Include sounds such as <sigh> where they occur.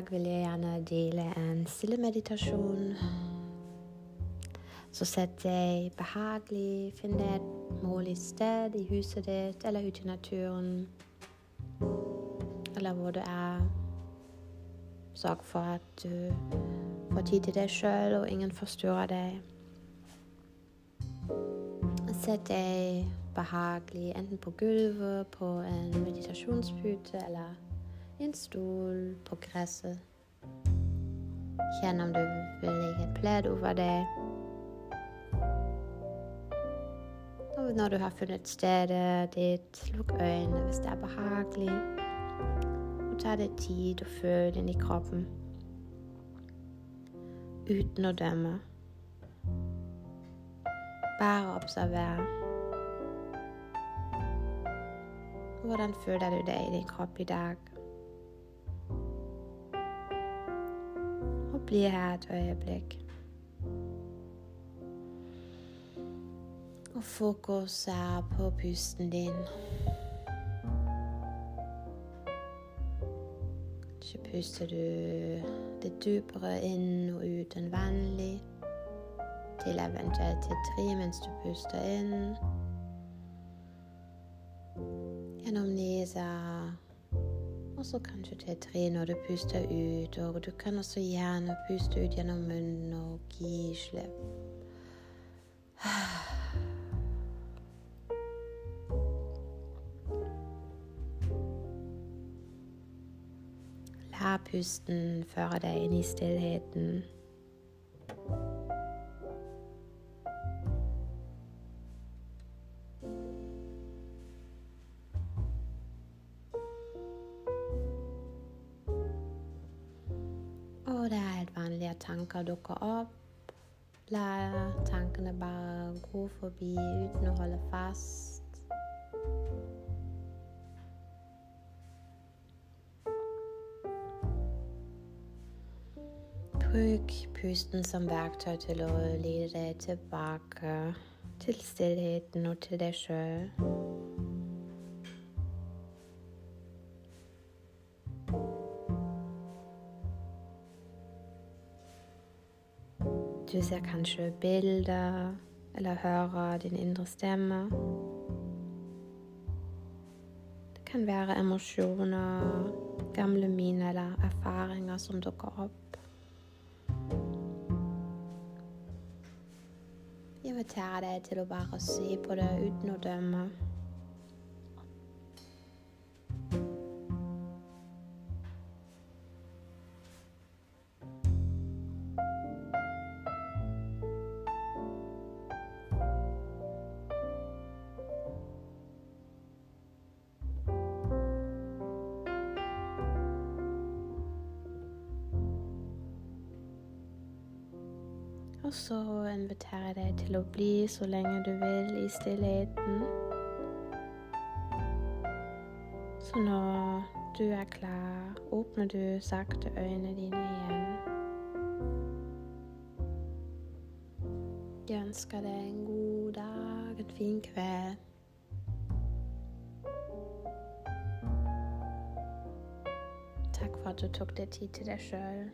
dag vil jeg gjerne dele en stille meditasjon. Så sett deg behagelig. Finn deg et mulig sted i huset ditt eller ute i naturen. Eller hvor du er. Sørg for at du får tid til deg sjøl, og ingen forstyrrer deg. Sett deg behagelig enten på gulvet, på en meditasjonspute eller en stol på gresset. Kjenn om du vil legge et pledd over deg. Og når du har funnet stedet ditt, lukk øynene hvis det er behagelig. Og ta deg tid og føl inn i kroppen uten å dømme. Bare observer. Hvordan føler du deg i din kropp i dag? Og bli her et øyeblikk. Og fokus er på pusten din. Så puster du det dypere inn og ut enn vanlig. Til eventuelt til tre mens du puster inn. Gjennom nesa. Og så kanskje til tre når du puster ut. Og du kan også gjerne puste ut gjennom munnen og gi slipp. <sighs> La pusten føre deg inn i stillheten. Tanker dukker opp. La tankene bare gå forbi uten å holde fast. Bruk pusten som verktøy til å lede deg tilbake til stillheten og til deg sjøl. Du ser kanskje bilder eller hører din indre stemme. Det kan være emosjoner, gamle miner eller erfaringer som dukker opp. Jeg inviterer deg til å bare se på det uten å dømme. Og så inviterer jeg deg til å bli så lenge du vil i stillheten. Så når du er klar, åpner du sakte øynene dine igjen. Jeg ønsker deg en god dag, en fin kveld. Takk for at du tok deg tid til deg sjøl.